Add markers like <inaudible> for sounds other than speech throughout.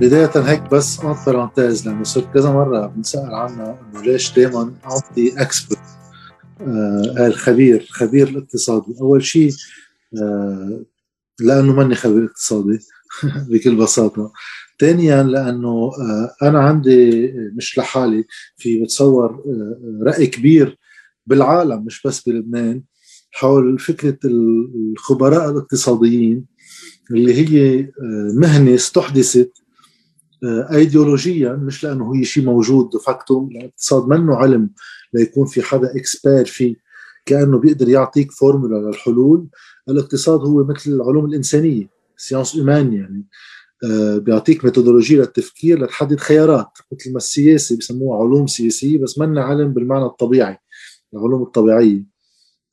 بداية هيك بس en parenthèse لأنه صرت كذا مرة بنسأل عنها إنه ليش دائما أعطي expert آه الخبير خبير الاقتصادي. أول شيء آه لأنه ماني خبير اقتصادي <laughs> بكل بساطة. ثانيا لأنه آه أنا عندي مش لحالي في بتصور آه رأي كبير بالعالم مش بس بلبنان حول فكرة الخبراء الاقتصاديين اللي هي آه، مهنة استحدثت ايديولوجيا مش لأنه هي شيء موجود de facto الاقتصاد منه علم ليكون في حدا expert فيه كأنه بيقدر يعطيك فورمولا للحلول. الاقتصاد هو مثل العلوم الإنسانية sciences humaines يعني آه، بيعطيك ميثودولوجيا للتفكير لتحدد خيارات مثل ما السياسة بسموها علوم سياسية بس منا علم بالمعنى الطبيعي العلوم الطبيعية.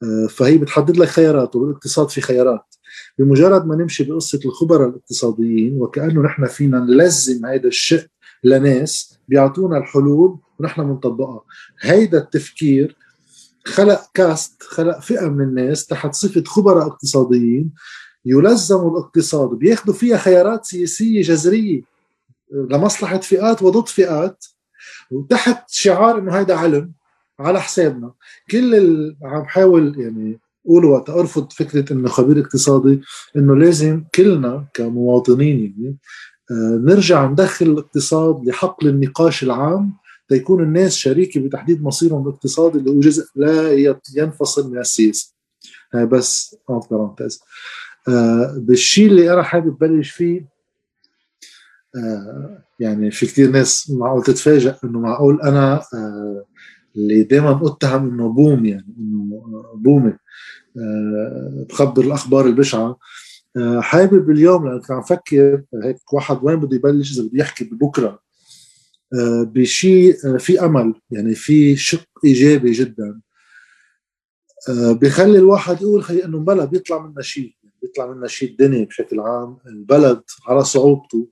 آه، فهي بتحدد لك خيارات وبالاقتصاد في خيارات. بمجرد ما نمشي بقصة الخبراء الاقتصاديين وكأنه نحن فينا نلزم هذا الشيء لناس بيعطونا الحلول ونحن بنطبقها هيدا التفكير خلق كاست خلق فئة من الناس تحت صفة خبراء اقتصاديين يلزموا الاقتصاد بياخذوا فيها خيارات سياسية جذرية لمصلحة فئات وضد فئات وتحت شعار إنه هيدا علم على حسابنا. كل اللي عم حاول يعني أقول وقت ارفض فكرة انه خبير اقتصادي إنه لازم كلنا كمواطنين يعني آه، نرجع ندخل الاقتصاد لحقل النقاش العام ليكون الناس شريكة بتحديد مصيرهم الاقتصادي اللي هو جزء لا ينفصل من السياسة. هاي بس بارونتيز آه بالشيء اللي أنا حابب بلش فيه آه يعني في كثير ناس معقول تتفاجئ إنه معقول أنا آه اللي دائما اتهم إنه بوم يعني إنه بومي آه، بخبر الأخبار البشعة. آه، حابب اليوم لأنه كنت عم فكر هيك واحد وين بده يبلش إذا بده يحكي ببكرة. آه، بشيء في أمل يعني في شق إيجابي جدا. بخلي الواحد يقول خي إنه بلا بيطلع منا شيء بيطلع منا شيء الدنيا بشكل عام. البلد على صعوبته.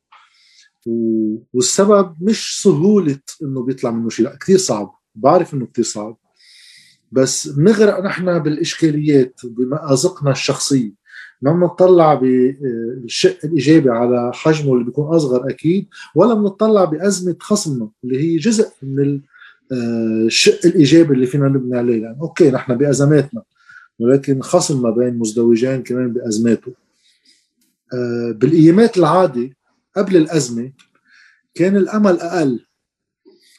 والسبب مش سهولة إنه بيطلع منه شيء لا كثير صعب. بعرف إنه كثير صعب. بس بنغرق نحن بالإشكاليات بمأزقنا الشخصية ما بنطلع بالشق الإيجابي على حجمه اللي بيكون أصغر أكيد ولا بنطلع بأزمة خصمنا اللي هي جزء من آه، الشق الإيجابي اللي فينا نبني عليه. يعني أوكي نحن بأزماتنا ولكن خصم ما بين مزدوجين كمان بأزماته. آه، بالأيامات العادي قبل الأزمة كان الأمل أقل.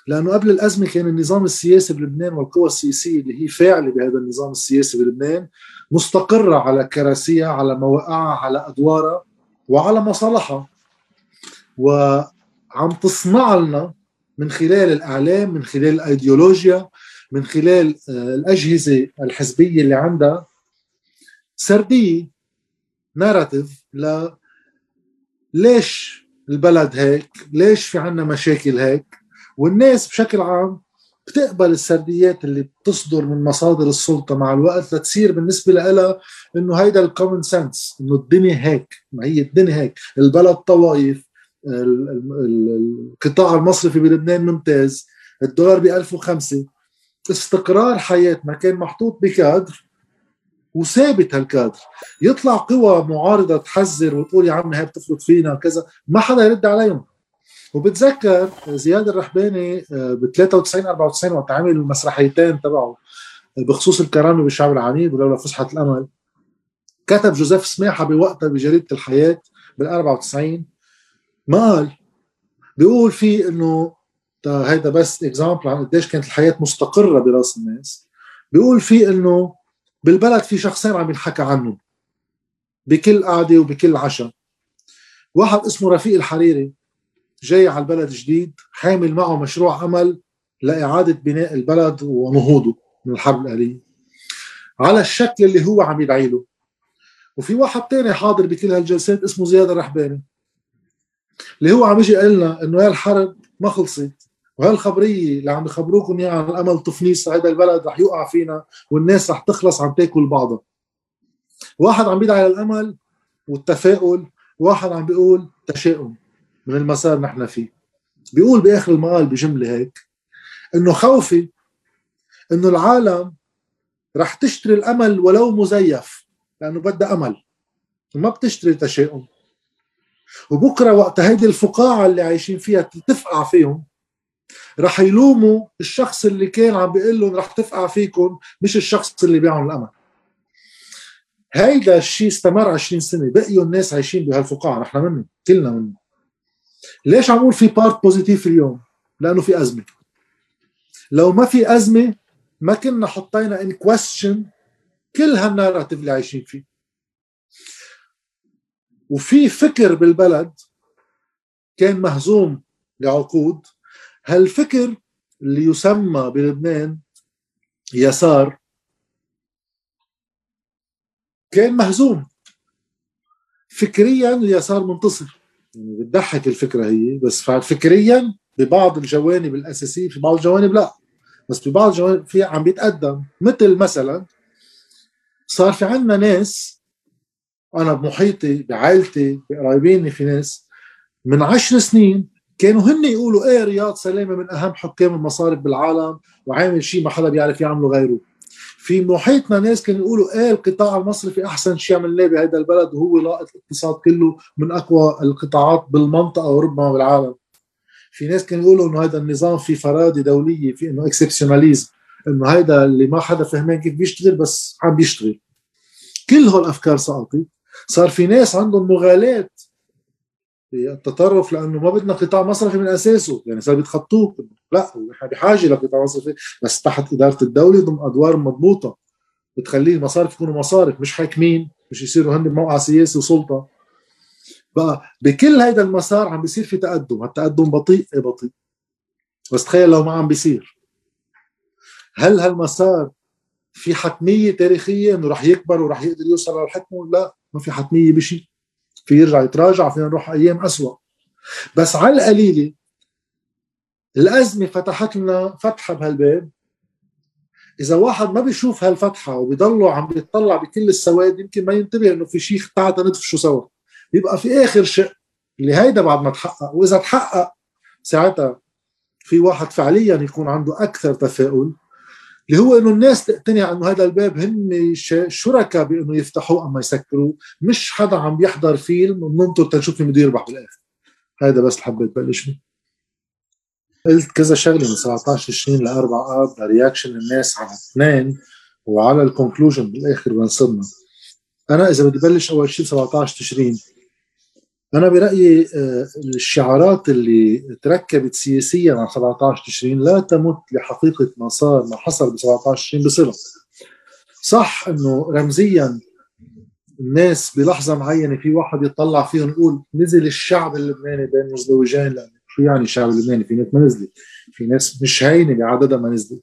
لأنه قبل الأزمة كان النظام السياسي بلبنان والقوى السياسية اللي هي فاعلة بهذا النظام السياسي بلبنان مستقرة على كراسيها على مواقعها على أدوارها وعلى مصالحها. وعم تصنع لنا من خلال الإعلام من خلال الأيديولوجيا من خلال آه، الأجهزة الحزبية اللي عندها سردية narrative ل ليش البلد هيك؟ ليش في عنا مشاكل هيك؟ والناس بشكل عام بتقبل السرديات اللي بتصدر من مصادر السلطة مع الوقت لتصير بالنسبة لها إنه هيدا ال common sense إنه الدنيا هيك ما هي الدنيا هيك. البلد طوايف القطاع المصرفي بلبنان ممتاز الدولار ب 1005 استقرار حياتنا كان محطوط بكادر وثابت هالكادر. يطلع قوى معارضة تحذر وتقول يا عم هي بتفرض فينا كذا ما حدا يرد عليهم. وبتذكر زياد الرحباني آه، ب 93 94 وقت عمل المسرحيتين تبعه آه، بخصوص الكرامة بالشعب العنيد ولولا فسحة الأمل. كتب جوزيف سماحه بوقتها بجريدة الحياة بال 94 ما قال بيقول فيه إنه هيدا بس اكزامبل عن قديش كانت الحياة مستقرة براس الناس. بيقول فيه إنه بالبلد في شخصين عم ينحكى عنهم بكل قعدة وبكل عشاء. واحد اسمه رفيق الحريري. جاي على البلد جديد حامل معه مشروع عمل لإعادة بناء البلد ونهوضه من الحرب الأهلية على الشكل اللي هو عم يدعي له وفي واحد تاني حاضر بكل هالجلسات اسمه زياد الرحباني اللي هو عم يجي يقول لنا إنه هي الحرب ما خلصت. وهالخبرية اللي عم يخبروكم إياها عن الأمل تفنيس هذا البلد رح يوقع فينا والناس رح تخلص عم تاكل بعضها. واحد عم بيدعي للأمل والتفاؤل واحد عم بيقول تشاؤم. من المسار نحن فيه. بيقول بآخر المقال بجملة هيك إنه خوفي إنه العالم رح تشتري الأمل ولو مزيف لأنه بدها أمل. ما بتشتري تشاؤم وبكرة وقت هيدي الفقاعة اللي عايشين فيها تفقع فيهم رح يلوموا الشخص اللي كان عم بيقول لهم رح تفقع فيكم مش الشخص اللي بيعهم الأمل. هيدا الشيء استمر 20 سنة بقيوا الناس عايشين بهالفقاعة نحن منه كلنا منه ليش عم أقول في part positive اليوم؟ لأنه في أزمة. لو ما في أزمة ما كنا حطينا en question كل هال narrative اللي عايشين فيه. وفي فكر بالبلد كان مهزوم لعقود. هالفكر اللي يسمى بلبنان يسار كان مهزوم. فكريا اليسار منتصر. يعني بتضحك الفكرة هي بس فكريا ببعض الجوانب الأساسية في بعض الجوانب لا. بس ببعض الجوانب في عم بيتقدم. مثل مثلا صار في عندنا ناس أنا بمحيطي بعائلتي بقرايبيني في ناس من عشر سنين كانوا هن يقولوا إيه رياض سلامه من أهم حكام المصارف بالعالم وعامل شيء ما حدا بيعرف يعمله غيره. في محيطنا ناس كانوا يقولوا إيه القطاع المصرفي أحسن شيء عملناه بهذا البلد وهو لاقط الاقتصاد كله من أقوى القطاعات بالمنطقة وربما بالعالم في ناس كانوا يقولوا إنه هذا النظام في فرادة دولية في إنه اكسبشناليزم إنه هذا اللي ما حدا فهمان كيف بيشتغل بس عم بيشتغل. كل هول الافكار سقطت صار في ناس عندهم مغالاة التطرف لأنه ما بدنا قطاع مصرفي من أساسه. يعني صار بيتخطوه. لا نحن بحاجه لقطاع مصرفي بس تحت إدارة الدولة ضمن أدوار مضبوطة بتخليه المصارف يكونوا مصارف مش حاكمين مش يصيروا هن بموقع سياسي وسلطة. بقى بكل هيدا المسار عم بيصير في تقدم. التقدم بطيء؟ إيه بطيء؟ بس تخيل لو ما عم بيصير. هل هالمسار في حتمية تاريخيه إنه رح يكبر ورح يقدر يوصل للحكم لا ما في حتمية بشيء في يرجع يتراجع فينا نروح أيام اسوء بس على القليلة الأزمة فتحت لنا فتحة بهالباب. إذا واحد ما بيشوف هالفتحة وبيضله عم بيطلع بكل السواد يمكن ما ينتبه إنه في شيء تعال ندفشه سوا. يبقى في آخر شيء اللي هيدا بعد ما تحقق. وإذا تحقق ساعتها في واحد فعليا يكون عنده أكثر تفاؤل. اللي هو إنه الناس تقتنع إنه هذا الباب هن شركاء بإنه يفتحوه أما يسكروه مش حدا عم بيحضر فيلم وننطر تنشوف مين بده يربح بالاخر هذا بس اللي حبيت بلش قلت كذا شغلة من 17 20 ل 4 اب reaction الناس على اثنين وعلى ال conclusion بالآخر وين صرنا. أنا إذا بدي بلش أول شيء 17 تشرين أنا برأيي آه، الشعارات اللي تركبت سياسيا على 17 تشرين لا تمت لحقيقة ما صار ما حصل ب 17 تشرين بصله صح إنه رمزيا الناس بلحظة معينة في واحد يطلع فيهم يقول نزل الشعب اللبناني بين مزدوجين لأنه شو يعني الشعب اللبناني؟ في ناس ما نزلت. في ناس مش هينة بعددها ما نزلت.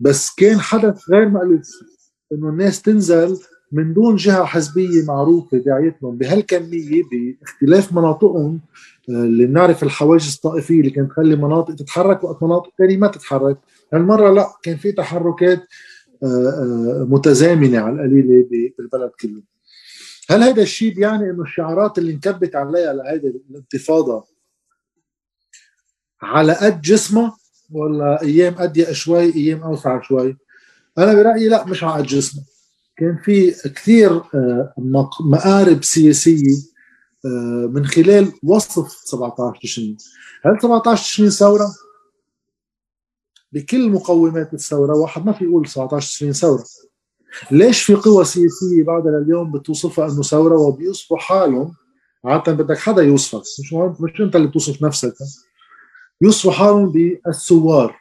بس كان حدث غير مألوف إنه الناس تنزل من دون جهة حزبية معروفة داعيتهم بهالكمية باختلاف مناطقهم آه، اللي بنعرف الحواجز الطائفية اللي كانت تخلي مناطق تتحرك وقت مناطق ثانية ما تتحرك. هالمرة لا كان في تحركات آه، آه، متزامنة على القليلة بالبلد كله. هل هذا الشيء بيعني إنه الشعارات اللي انكبت عليها لهيدي الانتفاضة على قد جسمها ولا أيام أضيق شوي أيام أوسع شوي؟ أنا برأيي لا مش على قد جسمها. كان في كثير آه، مقارب سياسية آه، من خلال وصف 17 تشرين. هل 17 تشرين ثورة؟ بكل مقومات الثورة واحد ما في يقول 17 تشرين ثورة. ليش في قوى سياسية بعدها لليوم بتوصفها إنه ثورة وبيوصفوا حالهم؟ عادة بدك حدا يوصفك مش مش أنت اللي بتوصف نفسك. يوصفوا حالهم بالثوار.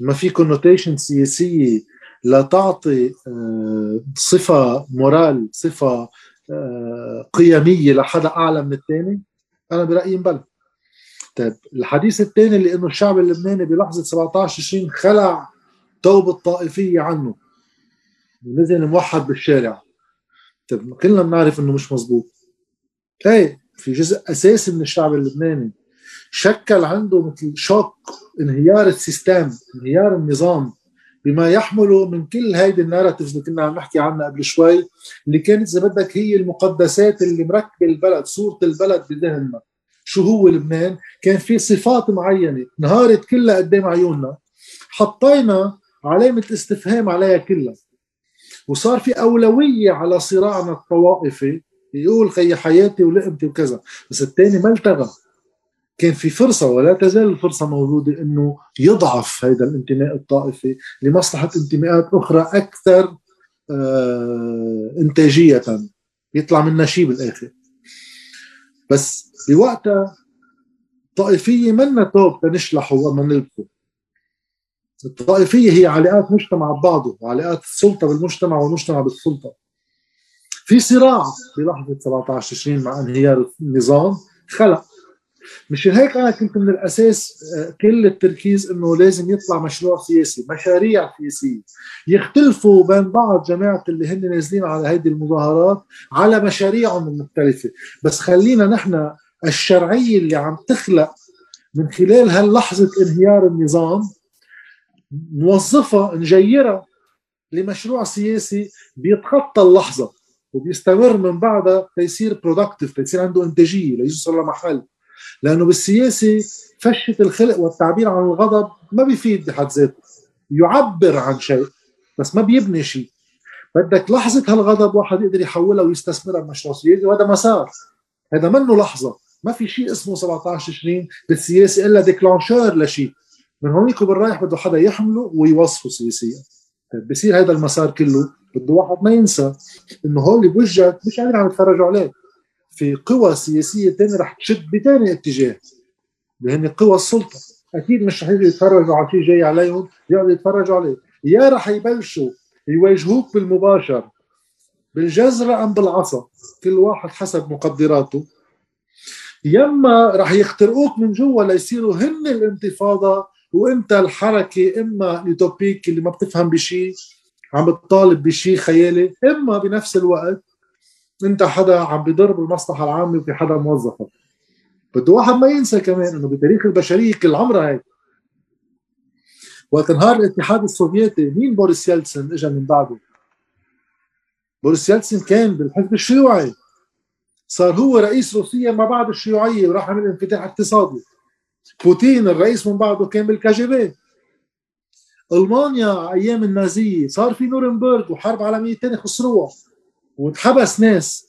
ما في connotation سياسية لتعطي آه، صفة morale صفة آه، قيمية لحدا أعلى من الثاني أنا برأيي مبلغ طيب الحديث الثاني اللي إنه الشعب اللبناني بلحظة 17 20 خلع توب الطائفية عنه. ونزل موحد بالشارع. طيب كلنا بنعرف إنه مش مزبوط إيه في جزء أساسي من الشعب اللبناني. شكل عنده مثل choc انهيار ال system انهيار النظام. بما يحمله من كل هيدي ال narratives اللي كنا عم نحكي عنها قبل شوي اللي كانت إذا بدك هي المقدسات اللي مركبة البلد صورة البلد بذهننا. شو هو لبنان؟ كان في صفات معينة انهارت كلها قدام عيوننا حطينا علامة استفهام عليها كلها. وصار في أولوية على صراعنا الطوائفي يقول خي حياتي ولقمتي وكذا. بس الثاني ما التغى. كان في فرصة ولا تزال الفرصة موجودة إنه يضعف هذا الانتماء الطائفي لمصلحة انتماءات أخرى أكثر آه إنتاجية. يطلع منها شيء بالاخر بس بوقتها طائفية منا توب تنشلحوا وما نلبسوا الطائفية هي علاقات مجتمع ببعضه وعلاقات السلطة بالمجتمع والمجتمع بالسلطة. في صراع بلحظة 17 تشرين مع انهيار النظام خلق. مشان هيك أنا كنت من الأساس آه، كل التركيز إنه لازم يطلع مشروع سياسي، مشاريع سياسية. يختلفوا بين بعض جماعة اللي هن نازلين على هذه المظاهرات على مشاريعهم المختلفة، بس خلينا نحن الشرعية اللي عم تخلق من خلال هاللحظة انهيار النظام نوظفها نجيرها لمشروع سياسي بيتخطى اللحظة وبيستمر من بعدها ليصير برودكتيف ليصير عنده إنتاجية ليوصل لمحل. لأنه بالسياسة فشة الخلق والتعبير عن الغضب ما بيفيد بحد ذاته. يعبر عن شيء بس ما بيبني شيء. بدك لحظة هالغضب واحد يقدر يحولها ويستثمرها بمشروع سياسي وهذا مسار. هذا منه لحظة. ما في شيء اسمه 17 تشرين بالسياسة إلا ديكلانشور لشيء. من هونيك وبالرايح بده حدا يحمله ويوصفه سياسيا. طيب بصير هذا المسار كله. بده واحد ما ينسى إنه هول اللي بوجهك مش قاعدين عم يتفرجوا عليك. في قوى سياسية ثانية رح تشد بثاني اتجاه اللي هن قوى السلطة أكيد مش رح يتفرجوا على شيء جاي عليهم يقعدوا يتفرجوا عليه. يا رح يبلشوا يواجهوك بالمباشر بالجزرة أم بالعصا كل واحد حسب مقدراته. يما رح يخترقوك من جوا ليصيروا هن الانتفاضة وإنت الحركة إما يوتوبيك اللي ما بتفهم بشيء عم بتطالب بشيء خيالي إما بنفس الوقت انت حدا عم بيضرب المصلحة العامة وفي حدا موظفك. بده واحد ما ينسى كمان إنه بتاريخ البشرية كل عمرها هيك. وقت انهار الاتحاد السوفيتي مين بوريس يلتسن اجى من بعده؟ بوريس يلتسن كان بالحزب الشيوعي. صار هو رئيس روسيا ما بعد الشيوعية وراح عمل انفتاح اقتصادي. بوتين الرئيس من بعده كان بال KGB. ألمانيا أيام النازية صار في نورنبرغ وحرب عالمية ثانية خسروها. واتحبس ناس.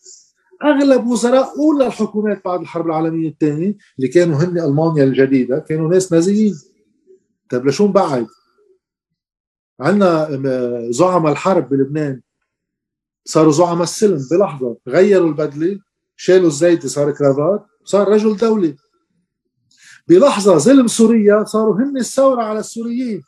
أغلب وزراء أول الحكومات بعد الحرب العالمية الثانية اللي كانوا هن ألمانيا الجديدة كانوا ناس نازيين. طيب لشو بعد عندنا زعماء الحرب بلبنان. صاروا زعماء السلم بلحظة. غيروا البدلة شالوا الزيتي صار كرافات صار رجل دولي بلحظة ظلم سوريا صاروا هن الثورة على السوريين.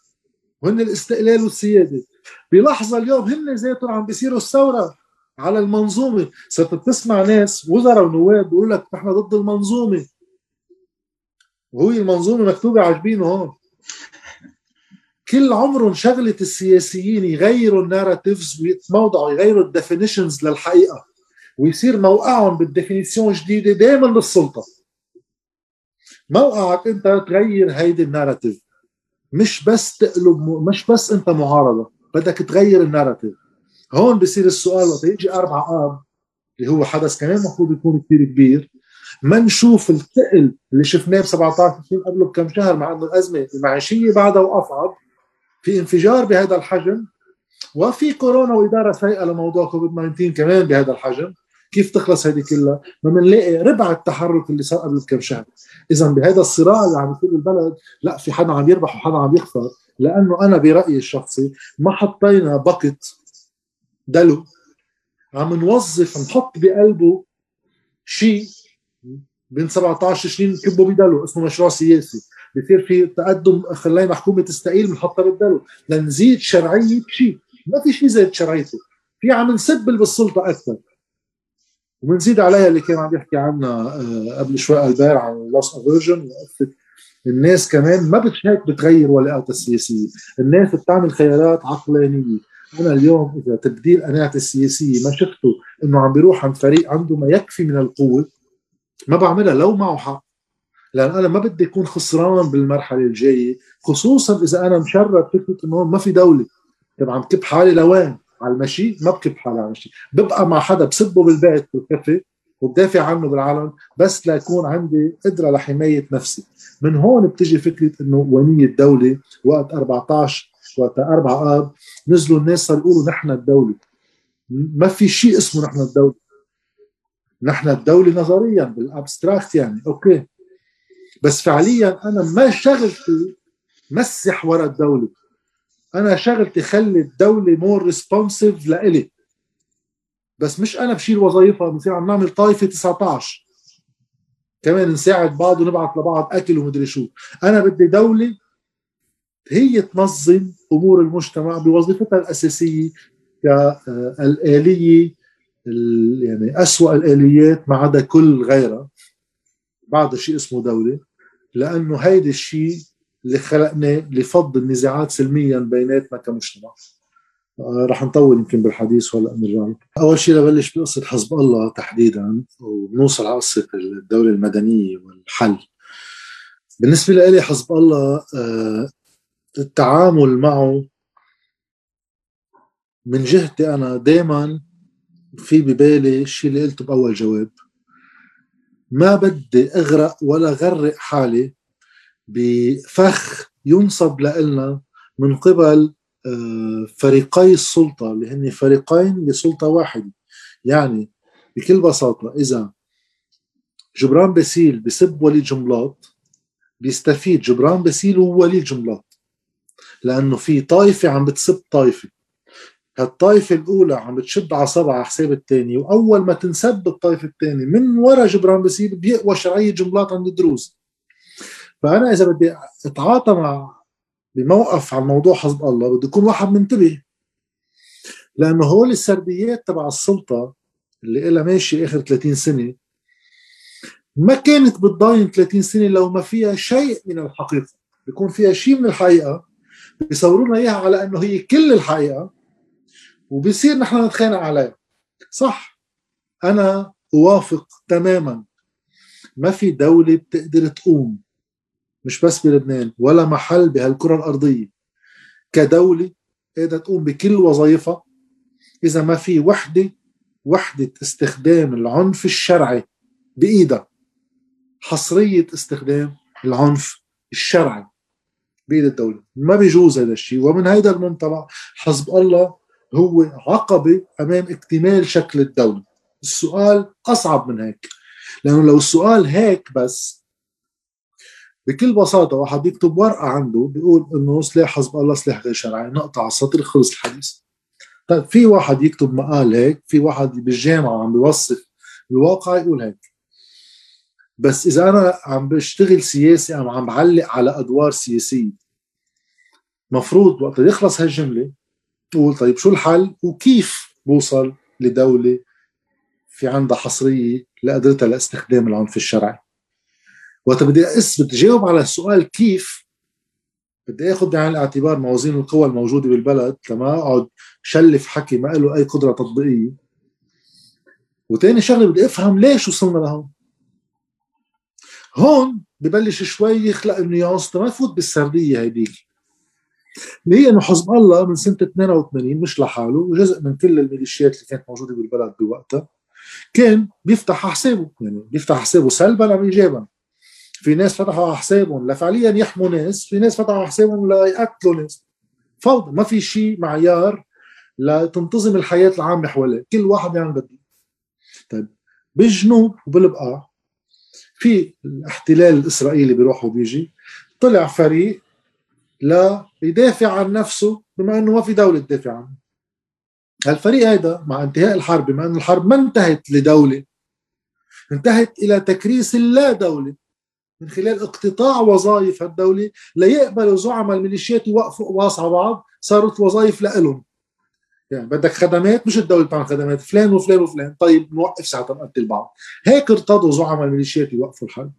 وهن الاستقلال والسيادة. بلحظة اليوم هن ذاتهم عم بيصيروا الثورة. على المنظومة. صرت بتسمع ناس وزراء ونواب بيقول لك نحن ضد المنظومة. وهي المنظومة مكتوبة عجبينه هون. كل عمرهم شغلة السياسيين يغيروا ال narratives ويتموضعوا يغيروا ال definitions للحقيقة. ويصير موقعهم بال définition جديدة دائما للسلطة. موقعك أنت تغير هيدي ال narrative. مش بس تقلب مش بس أنت معارضة. بدك تغير ال narrative. هون بصير السؤال وقت يجي أربعة آب اللي هو حدث كمان المفروض يكون كثير كبير. ما نشوف الثقل اللي شفناه ب 17 سنين قبله بكم شهر مع إنه الازمه المعيشيه بعدها واصعب في انفجار بهذا الحجم وفي كورونا وإدارة سيئة لموضوع كوفيد 19 كمان بهذا الحجم. كيف تخلص هذه كلها؟ ما بنلاقي ربع التحرك اللي صار قبل كم شهر. اذا بهذا الصراع اللي عم يصير بالبلد لا في حدا عم يربح وحدا عم يخسر. لأنه أنا برأيي الشخصي ما حطينا دلو. عم نوظف نحط بقلبه شيء بين 17 تشرين نكبه بدلو اسمه مشروع سياسي. بصير في تقدم خلينا حكومه تستقيل بنحطها بالدلو. لنزيد شرعية شيء. ما في شيء زاد شرعيته. في عم نسبل بالسلطة أكثر. وبنزيد عليها اللي كان عم يحكي عنها آه، قبل شوي ألبير عن لوس افيرجن الناس كمان ما هيك بتغير ولاءاتها السياسية، الناس بتعمل خيارات عقلانية، أنا اليوم إذا تبديل قناعتي السياسية ما شفته إنه عم بيروح عند فريق عنده ما يكفي من القوة ما بعملها لو معه حق لأن أنا ما بدي أكون خسران بالمرحلة الجاية خصوصا إذا أنا مشرد فكرة إنه ما في دولة. طيب عم كب حالي لوين؟ على المشي؟ ما بكب حالي على المشي. ببقى مع حدا بسبه بالبيت بالكفي وبدافع عنه بالعلن بس ليكون عندي قدرة لحماية نفسي. من هون بتجي فكرة إنه ونية الدولة وقت 14 وقت 4 آب نزلوا الناس صاروا يقولوا نحن الدولة. ما في شيء اسمه نحن الدولة. نحن الدولة نظريا بال abstract يعني okay. بس فعليا أنا ما شغلتي مسح ورا الدولة. أنا شغلتي خلي الدولة more responsive لإلي. بس مش أنا بشيل وظائفها بنصير عم نعمل طائفة 19 كمان نساعد بعض ونبعث لبعض أكل ومدري شو. أنا بدي دولة هي تنظم أمور المجتمع بوظيفتها الأساسية كالآلية يعني اسوء الآليات ما عدا كل غيرها. بعد شيء اسمه دولة. لأنه هيدي الشيء اللي خلقناه لفض النزاعات سلميا بيناتنا كمجتمع. آه، رح نطول يمكن بالحديث ولا نرجع أول شيء لبلش بقصة حزب الله تحديدا ونوصل على قصة الدولة المدنية والحل. بالنسبة لي حزب الله آه، التعامل معه من جهتي أنا دائما في ببالي الشيء اللي قلته بأول جواب. ما بدي أغرق ولا غرق حالي بفخ ينصب لنا من قبل آه، فريقي السلطة اللي هن فريقين لسلطة واحدة. يعني بكل بساطة إذا جبران باسيل بسب وليد جنبلاط بيستفيد جبران باسيل ووليد جنبلاط لأنه في طائفة عم بتسب طائفة. هالطائفة الأولى عم بتشد عصبها على حساب الثاني وأول ما تنسب الطائفة الثانية من وراء جبران بصير بيقوى شرعية جنبلاط عند الدروز فأنا إذا بدي أتعاطى مع بموقف على موضوع حزب الله بده يكون واحد منتبه. لأنه هول السرديات تبع السلطة اللي إلها ماشي آخر 30 سنة ما كانت بتضاين 30 سنة لو ما فيها شيء من الحقيقة. بيكون فيها شيء من الحقيقة بيصوروا لنا إياها على إنه هي كل الحقيقة وبصير نحن نتخانق عليها. صح أنا أوافق تماما. ما في دولة بتقدر تقوم مش بس بلبنان ولا محل بهالكرة الأرضية. كدولة قادرة تقوم بكل وظائفها. إذا ما في وحدة وحدة استخدام العنف الشرعي بإيدها. حصرية استخدام العنف الشرعي. بيد الدولة. ما بيجوز هذا الشيء. ومن هذا المنطلق حزب الله هو عقبة أمام اكتمال شكل الدولة. السؤال أصعب من هيك. لأنه لو السؤال هيك بس بكل بساطة واحد يكتب ورقة عنده بيقول إنه سلاح حزب الله سلاح غير شرعي. نقطع السطر خلص الحديث. طيب في واحد يكتب مقال هيك في واحد بالجامعة عم بيوصف الواقع يقول هيك. بس إذا أنا عم بشتغل سياسي أو عم بعلق على أدوار سياسية مفروض وقت يخلص هالجملة تقول طيب شو الحل وكيف بوصل لدولة في عندها حصرية لقدرتها لاستخدام العنف الشرعي وقت بدي بدي جاوب على السؤال كيف بدي آخذ بعين الاعتبار موازين القوى الموجودة بالبلد لما أقعد شلف حكي ما له أي قدرة تطبيقية. وتاني شغلة بدي أفهم ليش وصلنا لهون. هون ببلش شوي يخلق النيانس ما يفوت بالسردية هيديك. اللي هي إنه حزب الله من سنة 82 مش لحاله وجزء من كل الميليشيات اللي كانت موجودة بالبلد بوقتها كان بيفتح حسابه يعني بيفتح حسابه سلبا أو ايجابا. في ناس فتحوا حسابهم لفعليا يحموا ناس في ناس فتحوا حسابهم ليقتلوا ناس. فوضى ما في شيء معيار لتنتظم الحياة العامة حواليه كل واحد يعمل بده. طيب بالجنوب وبالبقاع في الاحتلال الإسرائيلي بيروح وبيجي طلع فريق ليدافع عن نفسه بما إنه ما في دولة تدافع عنه. هالفريق هذا مع انتهاء الحرب بما إنه الحرب ما انتهت لدولة انتهت إلى تكريس اللا دولة. من خلال اقتطاع وظائف الدولة ليقبلوا زعماء الميليشيات يوقفوا قواص على بعض صارت وظائف لهم يعني بدك خدمات مش الدولة بتعمل خدمات فلان وفلان وفلان. طيب نوقف ساعتها نقتل بعض. هيك ارتضوا زعماء الميليشيات يوقفوا الحرب.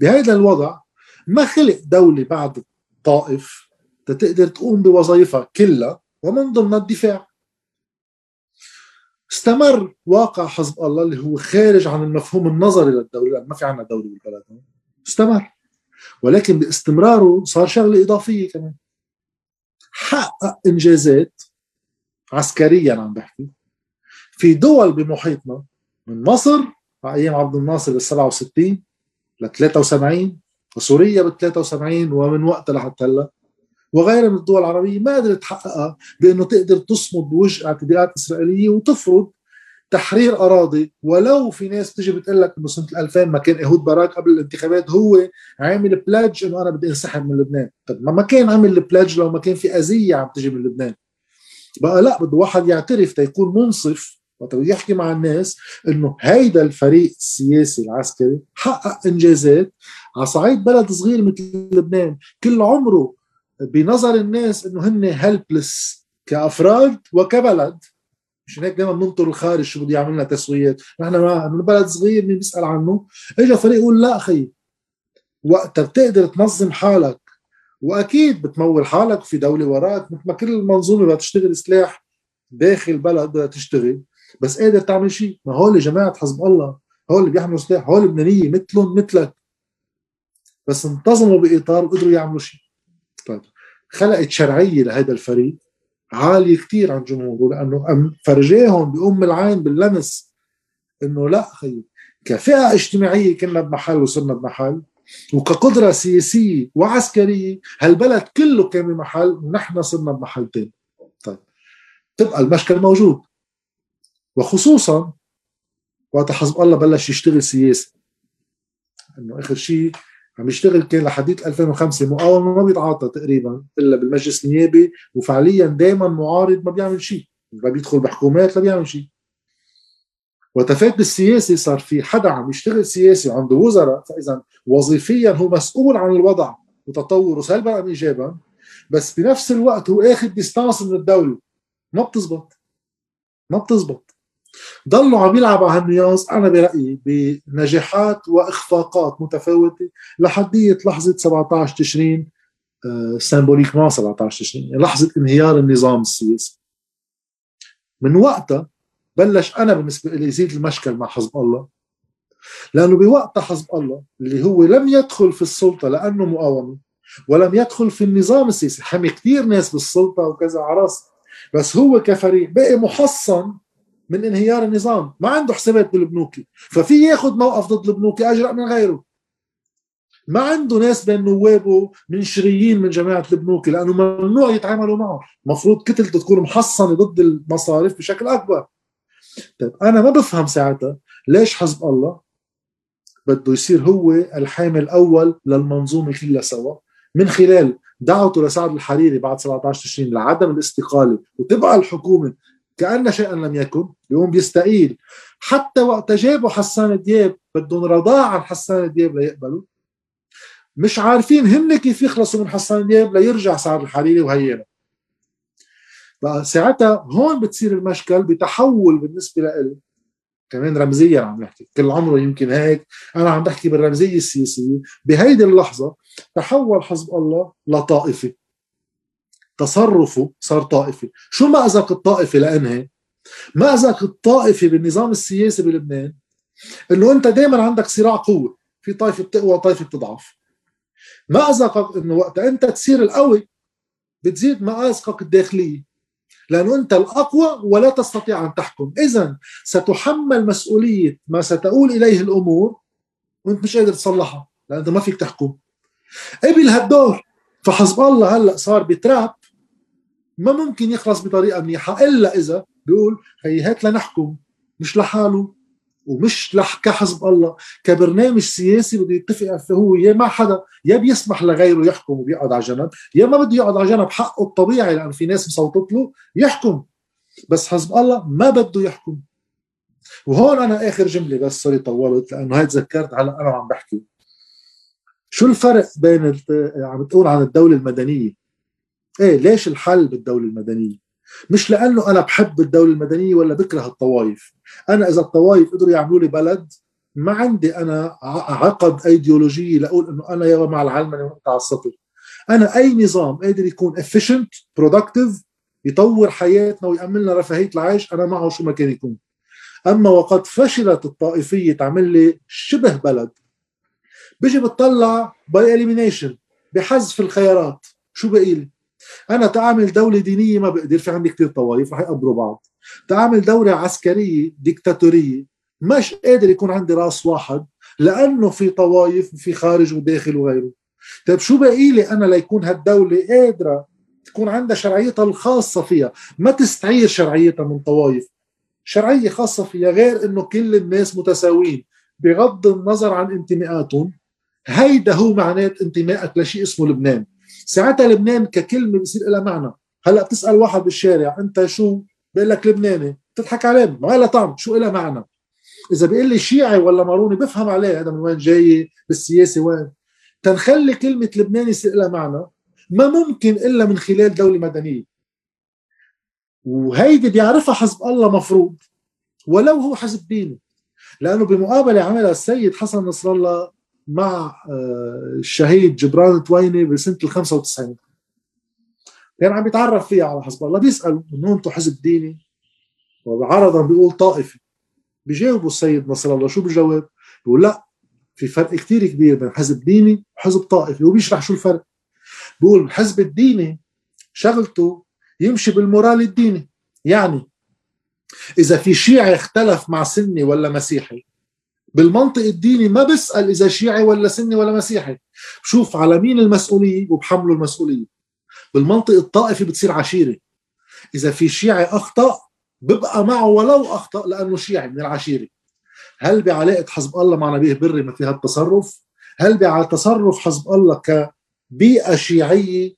بهذا الوضع ما خلق دولة بعد طائف تقدر تقوم بوظائفها كلها ومن ضمنها الدفاع. استمر واقع حزب الله اللي هو خارج عن المفهوم النظري للدولة لأن ما في عنا دولة بالبلد. استمر. ولكن باستمراره صار شغلة إضافية كمان. حقق إنجازات عسكريا عم بحكي. في دول بمحيطنا من مصر على أيام عبد الناصر ال 67 ل 73 وسوريا بال 73 ومن وقتها لحتى هلا وغيرها من الدول العربية ما قدرت تحققها بأنه تقدر تصمد بوجه اعتداءات إسرائيلية وتفرض تحرير أراضي. ولو في ناس بتجي بتقول لك إنه سنة 2000 ما كان إيهود باراك قبل الانتخابات هو عامل pledge إنه أنا بدي انسحب من لبنان. طب ما كان عامل pledge لو ما كان في أذية عم تجي من لبنان. بقى لا بده واحد يعترف تيكون منصف وقت يحكي مع الناس إنه هيدا الفريق السياسي العسكري حقق إنجازات على صعيد بلد صغير مثل لبنان. كل عمره بنظر الناس إنه هن هيلبلس كأفراد وكبلد. مشان هيك دائما بننطر الخارج شو بده يعمل لنا تسويات. نحن بلد صغير مين بيسأل عنه؟ اجى فريق يقول لا أخي وقتها بتقدر تنظم حالك. وأكيد بتمول حالك في دولة وراك مثل ما كل المنظومة بدها تشتغل سلاح داخل بلد بدها تشتغل. بس قادر تعمل شيء. ما هول جماعة حزب الله. هول اللي بيحملوا سلاح هول لبنانيه مثلهم مثلك. بس انتظموا بإطار وقدروا يعملوا شيء. طيب خلقت شرعية لهذا الفريق عالية كثير عن جمهوره لأنه فرجاهم بأم العين باللمس إنه لا خي كفئة اجتماعية كنا بمحل وصرنا بمحل وكقدرة سياسية وعسكرية هالبلد كله كان بمحل ونحن صرنا بمحل ثاني طيب تبقى المشكل موجود. وخصوصا وقت حزب الله بلش يشتغل سياسي إنه آخر شيء عم يشتغل كان لحديت 2005 مقاومة ما بيتعاطى تقريبا إلا بالمجلس النيابي وفعليا دائما معارض ما بيعمل شيء لا بيدخل بحكومات لا بيعمل شيء. وتفوت بالسياسة صار في حدا عم يشتغل سياسي وعنده وزراء فاذا وظيفيا هو مسؤول عن الوضع وتطوره سلبا ام ايجابا بس بنفس الوقت هو آخذ distance من الدولة. ما بتزبط. ما بتزبط. ضلوا عم يلعبوا على هال nuance. أنا برأيي بنجاحات وإخفاقات متفاوتة لحديه لحظة 17 تشرين symbolique ما 17 تشرين يعني لحظة انهيار النظام السياسي من وقتها بلش أنا بالنسبة لي يزيد المشكل مع حزب الله لأنه بوقتها حزب الله اللي هو لم يدخل في السلطة لأنه مقاومة ولم يدخل في النظام السياسي حمي كثير ناس بالسلطة وكذا عرس بس هو كفريق بقي محصن من انهيار النظام. ما عنده حسابات بالبنوكي ففي ياخذ موقف ضد البنوكي أجرأ من غيره. ما عنده ناس بين نوابه منشريين من جماعة البنوكي لأنه ممنوع يتعاملوا معه المفروض كتلته تكون محصنة ضد المصارف بشكل أكبر. طيب أنا ما بفهم ساعتها ليش حزب الله بده يصير هو الحامل الأول للمنظومة كلها سوا. من خلال دعوته لسعد الحريري بعد 17 تشرين لعدم الاستقالة وتبقى الحكومة كأن شيئا لم يكن. يقوم بيستقيل. حتى وقت جابوا حسان دياب بدهم رضاع عن حسان دياب ليقبلوا. مش عارفين هن كيف يخلصوا من حسان دياب ليرجع سعد الحريري وهينا. بقى ساعتها هون بتصير المشكل بتحول بالنسبة لإلي. كمان رمزيا عم نحكي. كل عمره يمكن هيك. أنا عم بحكي بالرمزية السياسية. بهيدي اللحظة تحول حزب الله لطائفي تصرفه صار طائفي. شو مأزق الطائفي لأنهي مأزق الطائفي بالنظام السياسي بلبنان إنه أنت دائما عندك صراع قوة في طائفة بتقوى وطائفة بتضعف. مأزقك إنه وقت أنت تصير القوي بتزيد مأزقك الداخلية لأنه أنت الأقوى ولا تستطيع أن تحكم. اذا ستحمل مسؤولية ما ستؤول إليه الأمور وأنت مش قادر تصلحها لأنه ما فيك تحكم. قبل هالدور فحزب الله هلأ صار بتراب ما ممكن يخلص بطريقة منيحة إلا إذا بيقول هي هات لنحكم مش لحاله ومش لح كحزب الله. كبرنامج سياسي بده يتفق هو يا مع حدا يا بيسمح لغيره يحكم وبيقعد على جنب يا ما بده يقعد على جنب حقه الطبيعي لأن في ناس مصوتت له يحكم. بس حزب الله ما بده يحكم. وهون أنا آخر جملة بس سوري طولت لأنه هاي تذكرت هلأ أنا عم بحكي. شو الفرق بين عم تقول عن الدولة المدنية؟ إيه ليش الحل بالدولة المدنية؟ مش لأنه أنا بحب الدولة المدنية ولا بكره الطوائف. أنا إذا الطوائف قدروا يعملوا لي بلد ما عندي أنا عقد أيديولوجية لأقول إنه أنا يا مع العلمنه وانت على السطر أنا أي نظام قادر يكون efficient productive يطور حياتنا ويأمن لنا رفاهية العيش أنا معه شو ما كان يكون. أما وقد فشلت الطائفية تعمل لي شبه بلد بيجي بتطلع by elimination بحذف الخيارات. شو بقي لي أنا تعامل دولة دينية ما بقدر في عندي كثير طوائف رح يقبروا بعض. تعامل دولة عسكرية ديكتاتورية مش قادر يكون عندي راس واحد لأنه في طوائف وفي خارج وداخل وغيره. طيب شو بقي لي أنا ليكون هالدولة قادرة تكون عندها شرعيتها الخاصة فيها؟ ما تستعير شرعيتها من طوائف. شرعية خاصة فيها غير إنه كل الناس متساويين. بغض النظر عن انتماءاتهم هيدا هو معنات انتمائك لشيء اسمه لبنان. ساعتها لبنان ككلمة بصير لها معنى. هلأ بتسأل واحد بالشارع أنت شو؟ بيقول لك لبناني. بتضحك عليه. ما لها طعم. شو لها معنى؟ إذا بيقول لي شيعي ولا ماروني بفهم عليه. هذا من وين جاي؟ بالسياسة وين؟ تنخلي كلمة لبناني يصير لها معنى ما ممكن إلا من خلال دولة مدنية. وهيدي بيعرفها حزب الله مفروض ولو هو حزب ديني. لأنه بمقابلة عملها السيد حسن نصر الله مع آه، الشهيد جبران تويني بسنة ال 95 كان عم يتعرف فيها على حزب الله. بيسالوا انه أنتم حزب ديني؟ وعرضا بيقول طائفي بيجاوبوا السيد نصر الله شو بجاوب؟ بيقول لا في فرق كثير كبير بين حزب ديني وحزب طائفي وبيشرح شو الفرق. بيقول الحزب الديني شغلته يمشي بالمورال الديني. يعني إذا في شيعي اختلف مع سني ولا مسيحي بالمنطق الديني ما بسال إذا شيعي ولا سني ولا مسيحي. بشوف على مين المسؤوليه وبحمله المسؤوليه بالمنطق الطائفي بتصير عشيرة. إذا في شيعي أخطأ ببقى معه ولو أخطأ لأنه شيعي من العشيرة. هل بعلاقة حزب الله مع نبيه بري ما في هالتصرف هل بعلاقة تصرف حزب الله كبيئة شيعية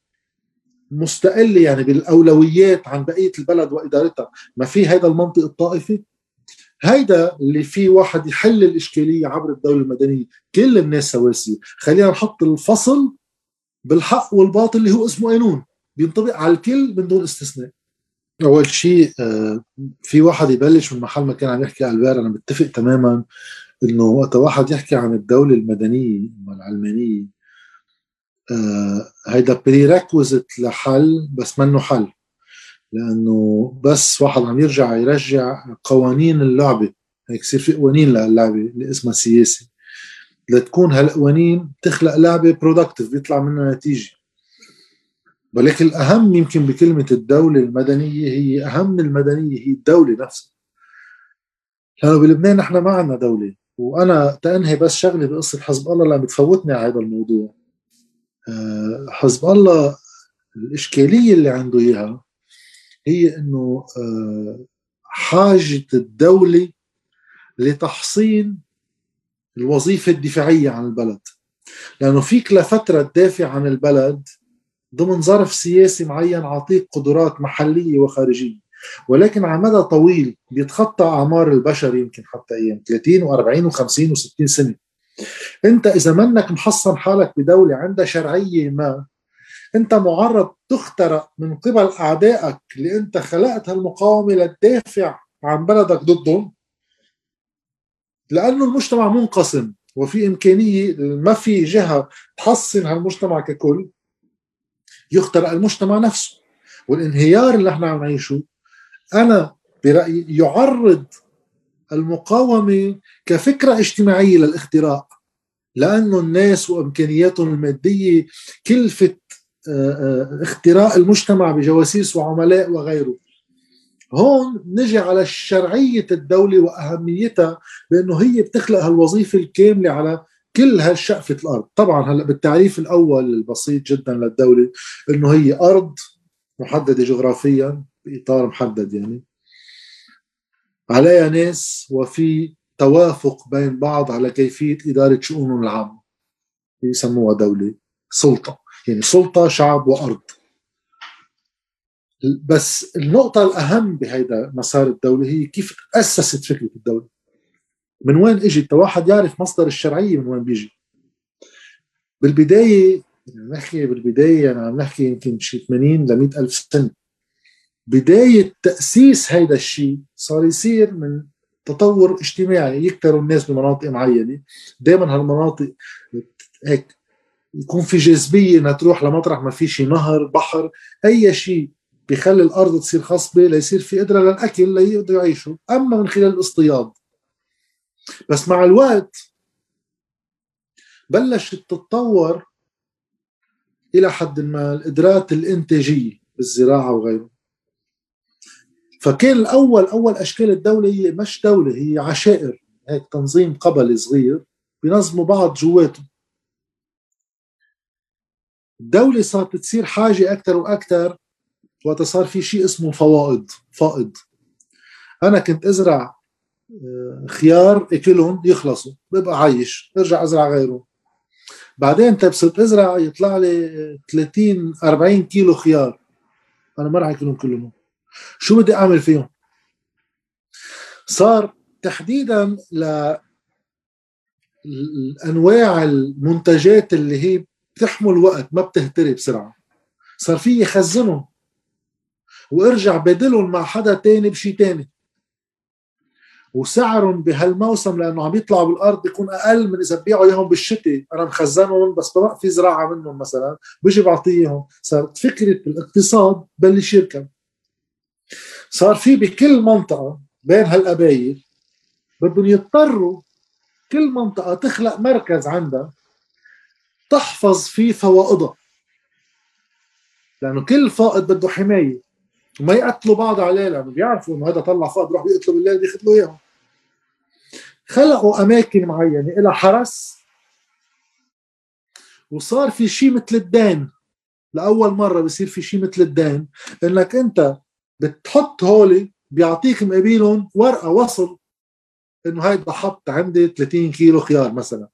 مستقلة يعني بالأولويات عن بقية البلد وإدارتها؟ ما في هذا المنطق الطائفي. هيدا اللي فيه واحد يحل الإشكالية عبر الدولة المدنية. كل الناس سواسية. خلينا نحط الفصل بالحق والباطل اللي هو اسمه قانون. بينطبق على الكل من دون استثناء. أول شيء آه، في واحد يبلش من محل ما كان عم يحكي البار أنا بتفق تماما إنه وقت واحد يحكي عن الدولة المدنية والعلمانيه آه، هيدا prerequisite لحل بس منه حل. لأنه بس واحد عم يرجع يرجع قوانين اللعبة. هيك يصير في قوانين للعبة اللي اسمها سياسة. لتكون هالقوانين تخلق لعبة productive بيطلع منها نتيجة. ولكن الأهم يمكن بكلمة الدولة المدنية هي أهم المدنية هي الدولة نفسها. لأنه بلبنان نحن ما عندنا دولة. وأنا تأنهي بس شغلة بقصة حزب الله اللي بتفوتني على هذا الموضوع. آه، حزب الله الإشكالية اللي عنده إياها هي إنه آه، حاجة الدولة لتحصين الوظيفة الدفاعية عن البلد. لأنه فيك لفترة تدافع عن البلد ضمن ظرف سياسي معين عطيك قدرات محلية وخارجية. ولكن على مدى طويل بيتخطى أعمار البشر يمكن حتى أيام 30 و40 و50 و60 سنة. أنت إذا منك محصن حالك بدولة عندها شرعية ما أنت معرض تخترق من قبل أعدائك اللي انت خلقت هالمقاومه لتدافع عن بلدك ضدهم. لأنه المجتمع منقسم وفي إمكانية ما في جهة تحصن هالمجتمع ككل. يخترق المجتمع نفسه. والانهيار اللي إحنا عم نعيشه أنا برأيي يعرض المقاومة كفكرة اجتماعية للاختراق لأنه الناس وإمكانياتهم المادية كلفت آه، آه، اختراق المجتمع بجواسيس وعملاء وغيره. هون نجي على شرعية الدولة وأهميتها بأنه هي بتخلق هالوظيفة الكاملة على كل هالشقفة الأرض. طبعا هلأ بالتعريف الأول البسيط جدا للدولة أنه هي أرض محددة جغرافيا بإطار محدد يعني. عليها ناس وفي توافق بين بعض على كيفية إدارة شؤونهم العامة يسموها دولة سلطة. يعني سلطة شعب وأرض. بس النقطة الأهم بهيدا مسار الدولة هي كيف تأسست فكرة الدولة؟ من وين إجت؟ واحد يعرف مصدر الشرعية من وين بيجي. بالبداية يعني نحكي بالبداية يعني عم نحكي يمكن شي 80 ل 100 ألف سنة. بداية تأسيس هيدا الشيء صار يصير من تطور اجتماعي يكتروا الناس بمناطق معينة. دائما هالمناطق هيك يكون في جاذبية إنها تروح لمطرح ما في شي نهر بحر أي شيء بيخلي الأرض تصير خصبة ليصير في قدرة للأكل ليقدروا يعيشوا. أما من خلال الاصطياد. بس مع الوقت بلشت تتطور إلى حد ما القدرات الإنتاجية بالزراعة وغيره. فكان الأول أول أشكال الدولة هي مش دولة هي عشائر. هيك تنظيم قبلي صغير بينظموا بعض جواته الدولة صارت تصير حاجة أكثر وأكثر وقت صار في شيء اسمه فوائد فائض. أنا كنت أزرع آه، خيار أكلهم يخلصوا ببقى عايش ارجع أزرع غيره. بعدين انت بصرت أزرع يطلع لي 30 40 كيلو خيار. أنا ما راح أكلهم كلهم. شو بدي أعمل فيهم؟ صار تحديدا ل انواع المنتجات اللي هي بتحمل وقت ما بتهتري بسرعة. صار في يخزنهم وارجع بدلهم مع حدا تاني بشي تاني. وسعرهم بهالموسم لأنه عم يطلعوا بالأرض بيكون أقل من إذا ببيعوا إياهم بالشتاء أنا مخزنهم بس بقى في زراعة منهم مثلا. بيجي بعطيه إياهم. صارت فكرة الاقتصاد بلش يركب. صار في بكل منطقة بين هالقبايل بدهم يضطروا كل منطقة تخلق مركز عندها. تحفظ فيه فوائدها. لأنه كل فائض بده حماية وما يقتلوا بعض عليه لأنه بيعرفوا إنه هذا طلع فائض بيروح بيقتلوا بالليل بيقتلوا إياهم. خلقوا أماكن معينة لها حرس وصار في شيء مثل الدين. لأول مرة بصير في شيء مثل الدين. إنك أنت بتحط هولي بيعطيك مقابلهم ورقة وصل إنه هيدا حط عندي 30 كيلو خيار مثلا.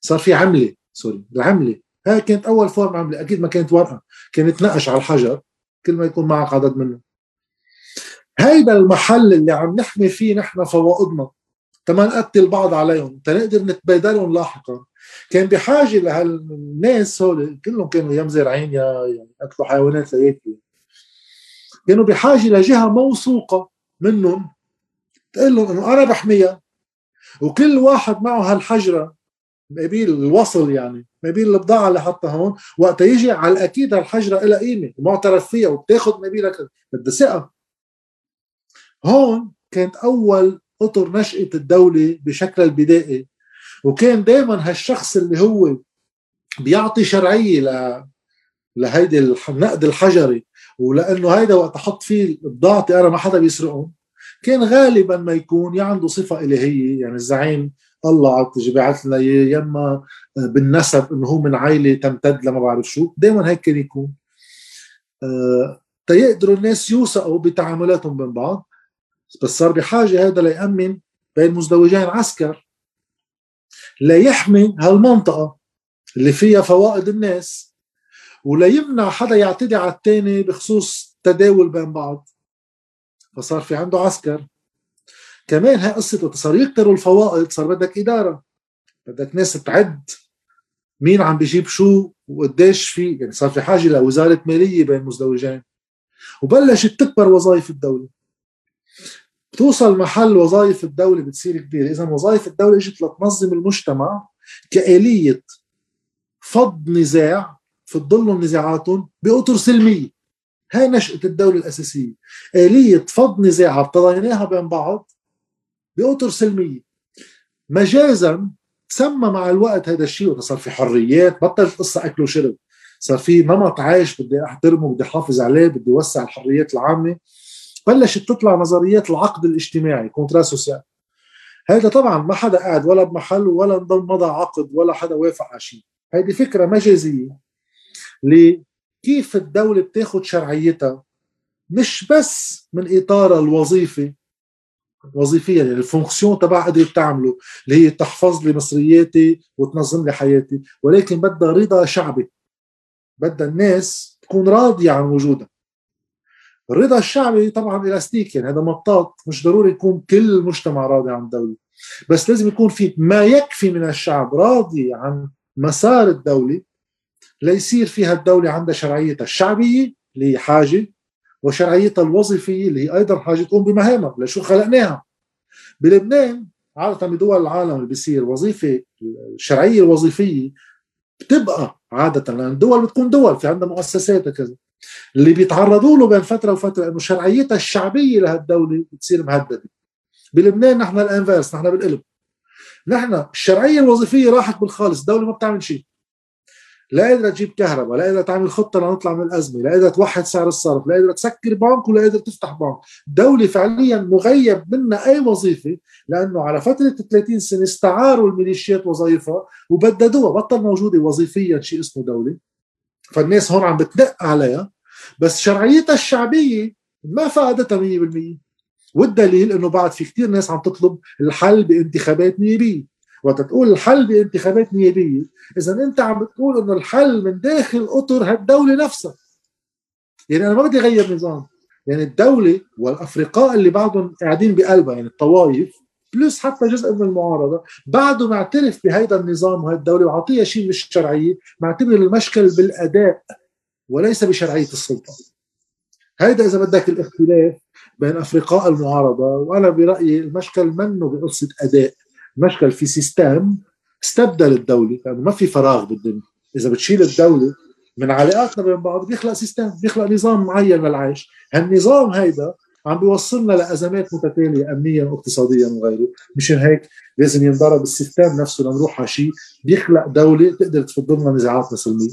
صار في عملة sorry العملة. هاي كانت أول form عملة. أكيد ما كانت ورقه كانت نقش على الحجر كل ما يكون معك عدد منه. هيدا المحل اللي عم نحمي فيه نحن فوائدنا. تما نقتل بعض عليهم. تنقدر نتبادلهم لاحقا. كان بحاجة لهالناس هول كلهم كانوا يا مزارعين يا يعني اكلوا حيوانات لياكلوا كانوا بحاجة لجهة موثوقة منهم. تقول لهم إنه أنا بحميها. وكل واحد معه هالحجرة. مقابل الوصل يعني مقابل البضاعة اللي حطها هون. وقت يجي على الأكيد هالحجرة لها قيمة ومعترف فيها وبتاخذ مقابلها بدها ثقة. هون كانت أول أطر نشأة الدولة بشكل البدائي. وكان دائما هالشخص اللي هو بيعطي شرعية ل لهيدي النقد الحجري. ولأنه هيدا وقت أحط فيه بضاعتي أنا ما حدا بيسرقهم كان غالبا ما يكون يا عنده صفة إلهية يعني الزعيم الله بعث لنا يما بالنسب إنه هو من عائلة تمتد لما بعرف شو. دائما هيك كان يكون. أه تيقدروا الناس يوثقوا بتعاملاتهم بين بعض بس صار بحاجة هذا ليأمن بين مزدوجين عسكر ليحمي هالمنطقة اللي فيها فوائد الناس وليمنع حدا يعتدي على الثاني بخصوص تداول بين بعض. فصار في عنده عسكر كمان هاي قصة صار يكتروا الفوائد صار بدك إدارة. بدك ناس تعد مين عم بيجيب شو وقديش في يعني صار في حاجة لوزارة مالية بين مزدوجين. وبلشت تكبر وظائف الدولة. بتوصل محل وظائف الدولة بتصير كبيرة. إذا وظائف الدولة إجت لتنظم المجتمع كآلية فض نزاع فضلهم نزاعاتهم بأطر سلمية. هاي نشأة الدولة الأساسية. آلية فض نزاع ابتضيناها بين بعض. بأطر سلمية. مجازا تسمى مع الوقت هذا الشيء صار في حريات بطلت قصة أكل وشرب. صار في نمط عايش بدي أحترمه بدي أحافظ عليه بدي أوسع الحريات العامة. بلشت تطلع نظريات العقد الاجتماعي contrat social. هذا طبعا ما حدا قاعد ولا بمحل ولا مضى عقد ولا حدا وافق على شيء. هذه فكرة مجازية لكيف الدولة بتاخذ شرعيتها مش بس من إطارها الوظيفي وظيفيا. يعني الفونكسيون تبع قدر بتعمله اللي هي تحفظ لي مصرياتي وتنظم لي حياتي. ولكن بدها رضا شعبي. بدها الناس تكون راضية عن وجودها. الرضا الشعبي طبعا إلاستيك يعني هذا مطاط مش ضروري يكون كل المجتمع راضي عن الدولة. بس لازم يكون في ما يكفي من الشعب راضي عن مسار الدولة ليصير فيها الدولة عندها شرعيتها الشعبية اللي هي حاجة وشرعيتها الوظيفيه اللي هي أيضا حاجة تقوم بمهامها لشو خلقناها. بلبنان عادة بدول العالم اللي بيصير وظيفة الشرعية الوظيفية بتبقى عادة لأن الدول بتكون دول في عندها مؤسسات وكذا. اللي بيتعرضوا له بين فترة وفترة إنه شرعيتها الشعبية لهالدولة بتصير مهددة. بلبنان نحن الأنفيرس نحن بالقلب. نحن الشرعية الوظيفية راحت بالخالص الدولة ما بتعمل شيء. لا قادرة تجيب كهرباء لا قادرة تعمل خطة لنطلع من الأزمة لا قادرة توحد سعر الصرف لا قادرة تسكر بنك ولا قادرة تفتح بنك. دولة فعليا مغيب منها أي وظيفة لأنه على فترة 30 سنة استعاروا الميليشيات وظائفها وبددوها بطل موجودة وظيفيا شيء اسمه دولة. فالناس هون عم بتدق عليها. بس شرعيتها الشعبية ما فقدتها 100% والدليل إنه بعد في كثير ناس عم تطلب الحل بانتخابات نيابية. وقت تقول الحل بانتخابات نيابية. إذا أنت عم بتقول إنه الحل من داخل أطر هالدولة نفسها. يعني أنا ما بدي أغير نظام. يعني الدولة والافرقاء اللي بعدهم قاعدين بقلبها يعني الطوائف بلس حتى جزء من المعارضة بعده معترف بهيدا النظام وهي الدولة وعطيها شيء مش شرعية معتبر المشكل بالأداء وليس بشرعية السلطة. هيدا إذا بدك الاختلاف بين افرقاء المعارضة وأنا برأيي المشكل منه بقصة أداء. المشكل في system استبدل الدولة. لأنه ما في فراغ بالدنيا إذا بتشيل الدولة من علاقاتنا بين بعض بيخلق system بيخلق نظام معين للعيش. هالنظام هيدا عم بيوصلنا لأزمات متتالية امنيا واقتصاديا وغيره. مشان هيك لازم ينضرب ال system نفسه لنروح على شيء بيخلق دولة تقدر تفض لنا نزاعاتنا سلميا